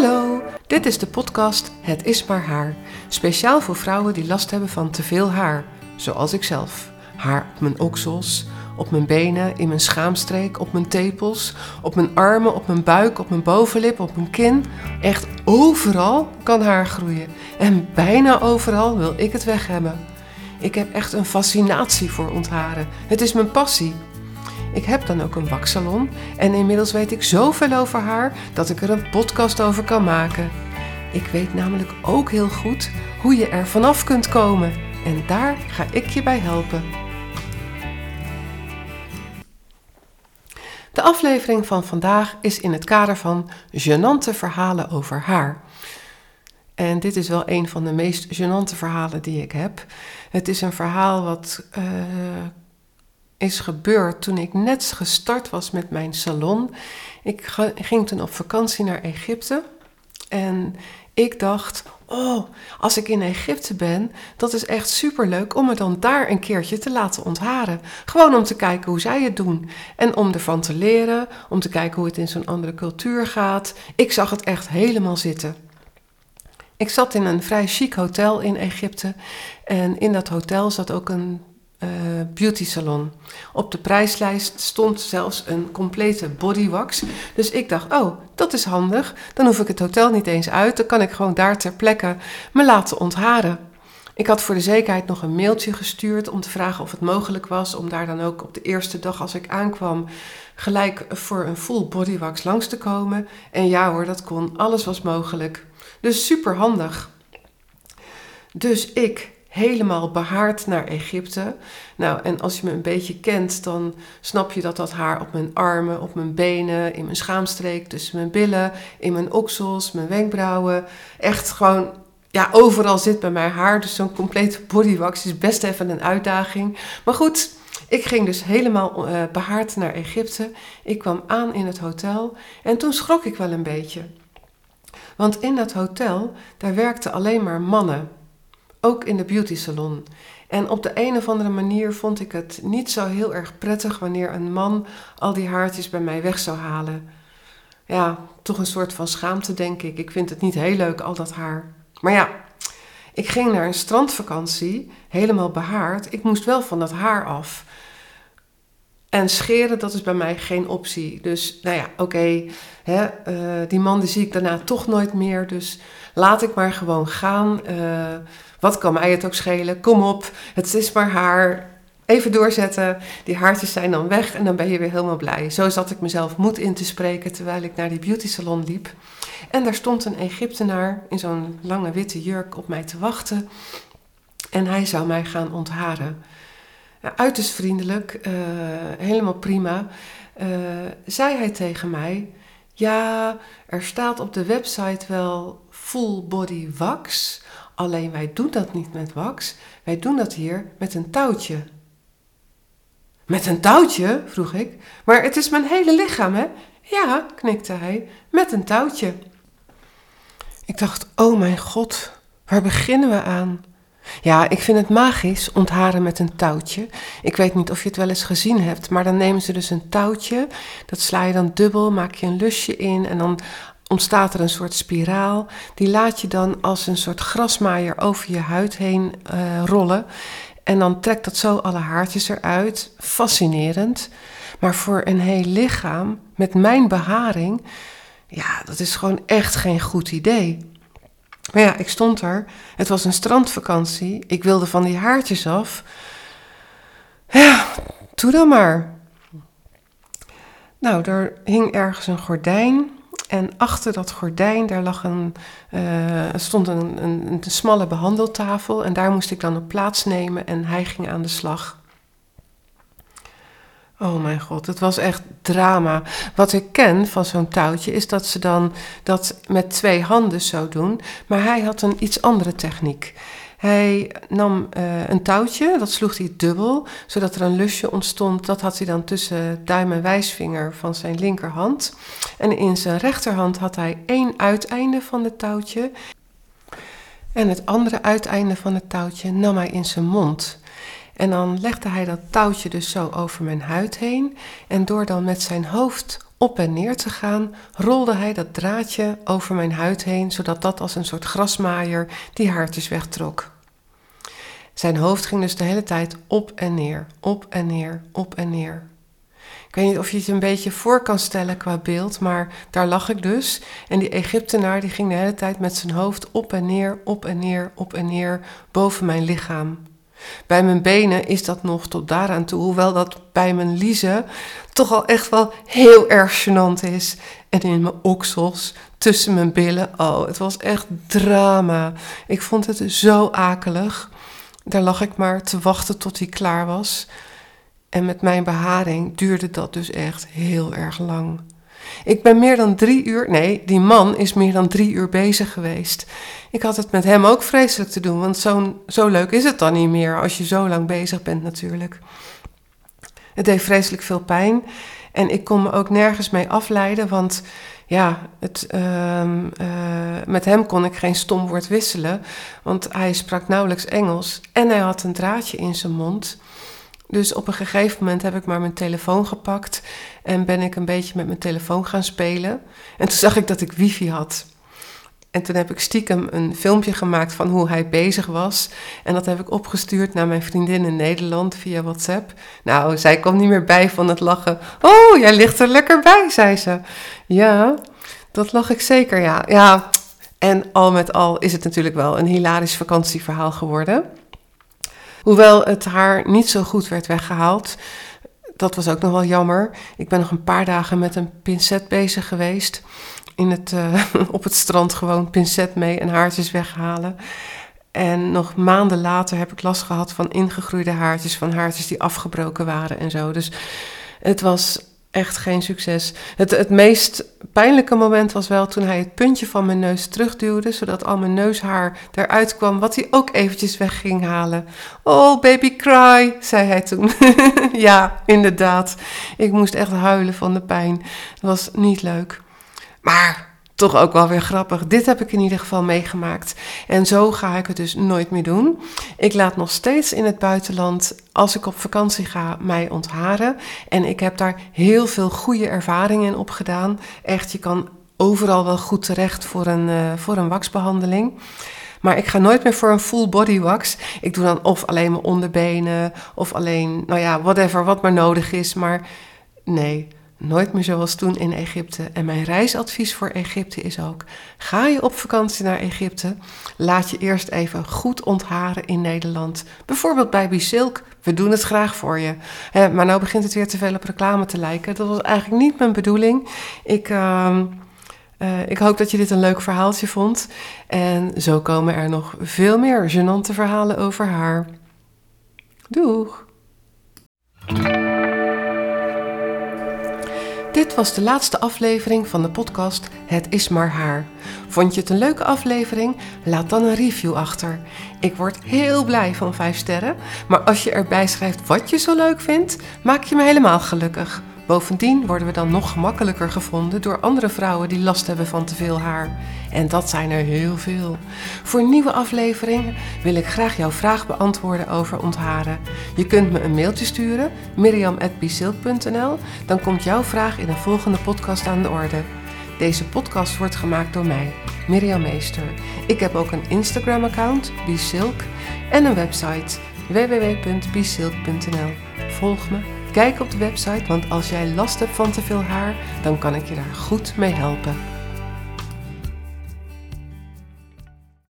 Hallo, dit is de podcast Het is maar haar. Speciaal voor vrouwen die last hebben van te veel haar, zoals ik zelf. Haar op mijn oksels, op mijn benen, in mijn schaamstreek, op mijn tepels, op mijn armen, op mijn buik, op mijn bovenlip, op mijn kin. Echt overal kan haar groeien. En bijna overal wil ik het weg hebben. Ik heb echt een fascinatie voor ontharen. Het is mijn passie. Ik heb dan ook een waksalon en inmiddels weet ik zoveel over haar dat ik er een podcast over kan maken. Ik weet namelijk ook heel goed hoe je er vanaf kunt komen en daar ga ik je bij helpen. De aflevering van vandaag is in het kader van gênante verhalen over haar. En dit is wel een van de meest gênante verhalen die ik heb. Het is een verhaal wat uh, is gebeurd toen ik net gestart was met mijn salon. Ik ging toen op vakantie naar Egypte. En ik dacht, oh, als ik in Egypte ben, dat is echt superleuk om me dan daar een keertje te laten ontharen. Gewoon om te kijken hoe zij het doen. En om ervan te leren, om te kijken hoe het in zo'n andere cultuur gaat. Ik zag het echt helemaal zitten. Ik zat in een vrij chic hotel in Egypte. En in dat hotel zat ook een beauty salon. Op de prijslijst stond zelfs een complete bodywax. Dus ik dacht, oh, dat is handig. Dan hoef ik het hotel niet eens uit. Dan kan ik gewoon daar ter plekke me laten ontharen. Ik had voor de zekerheid nog een mailtje gestuurd om te vragen of het mogelijk was om daar dan ook op de eerste dag als ik aankwam gelijk voor een full bodywax langs te komen. En ja hoor, dat kon. Alles was mogelijk. Dus super handig. Dus ik helemaal behaard naar Egypte. Nou, en als je me een beetje kent, dan snap je dat dat haar op mijn armen, op mijn benen, in mijn schaamstreek, tussen mijn billen, in mijn oksels, mijn wenkbrauwen. Echt gewoon, ja, overal zit bij mij haar. Dus zo'n complete bodywax is best even een uitdaging. Maar goed, ik ging dus helemaal uh, behaard naar Egypte. Ik kwam aan in het hotel en toen schrok ik wel een beetje. Want in dat hotel, daar werkten alleen maar mannen ook in de beauty salon. En op de een of andere manier vond ik het niet zo heel erg prettig wanneer een man al die haartjes bij mij weg zou halen. Ja, toch een soort van schaamte, denk ik. Ik vind het niet heel leuk, al dat haar. Maar ja, ik ging naar een strandvakantie, helemaal behaard. Ik moest wel van dat haar af. En scheren, dat is bij mij geen optie. Dus nou ja, oké, uh, die man die zie ik daarna toch nooit meer. Dus laat ik maar gewoon gaan. Uh, wat kan mij het ook schelen? Kom op, het is maar haar. Even doorzetten, die haartjes zijn dan weg en dan ben je weer helemaal blij. Zo zat ik mezelf moed in te spreken terwijl ik naar die beauty salon liep. En daar stond een Egyptenaar in zo'n lange witte jurk op mij te wachten. En hij zou mij gaan ontharen. Uiterst vriendelijk, uh, helemaal prima. Uh, zei hij tegen mij: Ja, er staat op de website wel full body wax. Alleen wij doen dat niet met wax, wij doen dat hier met een touwtje. Met een touwtje? vroeg ik. Maar het is mijn hele lichaam, hè? Ja, knikte hij, met een touwtje. Ik dacht, oh mijn god, waar beginnen we aan? Ja, ik vind het magisch, ontharen met een touwtje. Ik weet niet of je het wel eens gezien hebt, maar dan nemen ze dus een touwtje. Dat sla je dan dubbel, maak je een lusje in en dan ontstaat er een soort spiraal. Die laat je dan als een soort grasmaaier over je huid heen uh, rollen. En dan trekt dat zo alle haartjes eruit. Fascinerend. Maar voor een heel lichaam, met mijn beharing, ja, dat is gewoon echt geen goed idee. Maar ja, ik stond er. Het was een strandvakantie. Ik wilde van die haartjes af. Ja, doe dan maar. Nou, er hing ergens een gordijn. En achter dat gordijn, daar lag een, uh, stond een, een, een, smalle behandeltafel. En daar moest ik dan op plaatsnemen en hij ging aan de slag. Oh mijn god, het was echt drama. Wat ik ken van zo'n touwtje is dat ze dan dat met twee handen zo doen. Maar hij had een iets andere techniek. Hij nam uh, een touwtje, dat sloeg hij dubbel, zodat er een lusje ontstond. Dat had hij dan tussen duim en wijsvinger van zijn linkerhand. En in zijn rechterhand had hij één uiteinde van het touwtje. En het andere uiteinde van het touwtje nam hij in zijn mond. En dan legde hij dat touwtje dus zo over mijn huid heen. En door dan met zijn hoofd op en neer te gaan, rolde hij dat draadje over mijn huid heen, zodat dat als een soort grasmaaier die haartjes wegtrok. Zijn hoofd ging dus de hele tijd op en neer, op en neer, op en neer. Ik weet niet of je het een beetje voor kan stellen qua beeld, maar daar lag ik dus. En die Egyptenaar die ging de hele tijd met zijn hoofd op en neer, op en neer, op en neer boven mijn lichaam. Bij mijn benen is dat nog tot daaraan toe, hoewel dat bij mijn liezen toch al echt wel heel erg gênant is. En in mijn oksels, tussen mijn billen, oh, het was echt drama. Ik vond het zo akelig. Daar lag ik maar te wachten tot hij klaar was. En met mijn beharing duurde dat dus echt heel erg lang. Ik ben meer dan drie uur, nee, die man is meer dan drie uur bezig geweest. Ik had het met hem ook vreselijk te doen, want zo, zo leuk is het dan niet meer als je zo lang bezig bent natuurlijk. Het deed vreselijk veel pijn en ik kon me ook nergens mee afleiden, want ja, het, ehm, eh, met hem kon ik geen stom woord wisselen, want hij sprak nauwelijks Engels en hij had een draadje in zijn mond. Dus op een gegeven moment heb ik maar mijn telefoon gepakt en ben ik een beetje met mijn telefoon gaan spelen. En toen zag ik dat ik wifi had. En toen heb ik stiekem een filmpje gemaakt van hoe hij bezig was. En dat heb ik opgestuurd naar mijn vriendin in Nederland via WhatsApp. Nou, zij kwam niet meer bij van het lachen. Oh, jij ligt er lekker bij, zei ze. Ja, dat lag ik zeker, ja. Ja, en al met al is het natuurlijk wel een hilarisch vakantieverhaal geworden. Hoewel het haar niet zo goed werd weggehaald. Dat was ook nog wel jammer. Ik ben nog een paar dagen met een pincet bezig geweest. In het, uh, op het strand gewoon pincet mee en haartjes weghalen. En nog maanden later heb ik last gehad van ingegroeide haartjes, van haartjes die afgebroken waren en zo. Dus het was echt geen succes. Het, het meest pijnlijke moment was wel toen hij het puntje van mijn neus terugduwde, zodat al mijn neushaar eruit kwam, wat hij ook eventjes weg ging halen. Oh, baby cry, zei hij toen. ja, inderdaad. Ik moest echt huilen van de pijn. Dat was niet leuk. Maar toch ook wel weer grappig. Dit heb ik in ieder geval meegemaakt. En zo ga ik het dus nooit meer doen. Ik laat nog steeds in het buitenland, als ik op vakantie ga, mij ontharen. En ik heb daar heel veel goede ervaringen in opgedaan. Echt, je kan overal wel goed terecht voor een, uh, voor een waxbehandeling. Maar ik ga nooit meer voor een full body wax. Ik doe dan of alleen mijn onderbenen, of alleen, nou ja, whatever, wat maar nodig is. Maar nee, Nooit meer zoals toen in Egypte. En mijn reisadvies voor Egypte is ook: ga je op vakantie naar Egypte, laat je eerst even goed ontharen in Nederland. Bijvoorbeeld bij Bisilk, we doen het graag voor je. maar nou begint het weer te veel op reclame te lijken. Dat was eigenlijk niet mijn bedoeling. Ik, uh, uh, ik hoop dat je dit een leuk verhaaltje vond. En zo komen er nog veel meer gênante verhalen over haar. Doeg! Dit was de laatste aflevering van de podcast Het is maar haar. Vond je het een leuke aflevering? Laat dan een review achter. Ik word heel blij van 5 sterren, maar als je erbij schrijft wat je zo leuk vindt, maak je me helemaal gelukkig. Bovendien worden we dan nog gemakkelijker gevonden door andere vrouwen die last hebben van te veel haar. En dat zijn er heel veel. Voor nieuwe afleveringen wil ik graag jouw vraag beantwoorden over ontharen. Je kunt me een mailtje sturen, miriam.bisilk.nl. Dan komt jouw vraag in een volgende podcast aan de orde. Deze podcast wordt gemaakt door mij, Miriam Meester. Ik heb ook een Instagram-account, Bisilk, en een website, www.bisilk.nl. Volg me Kijk op de website, want als jij last hebt van te veel haar, dan kan ik je daar goed mee helpen.